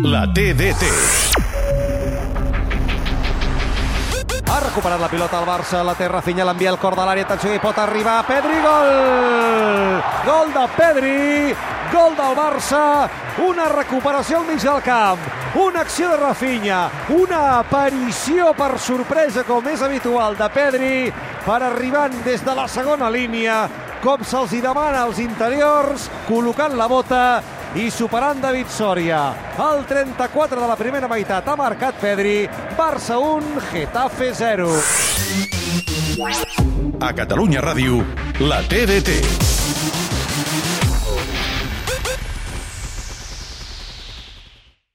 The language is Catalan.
La TDT. Ha recuperat la pilota al Barça, la té Rafinha, l'envia al cor de l'àrea, atenció hi pot arribar, Pedri, gol! Gol de Pedri, gol del Barça, una recuperació al mig del camp, una acció de Rafinha, una aparició per sorpresa, com és habitual, de Pedri, per arribant des de la segona línia, com se'ls demana als interiors, col·locant la bota i superant David Soria. El 34 de la primera meitat ha marcat Pedri, Barça 1, Getafe 0. A Catalunya Ràdio, la TDT.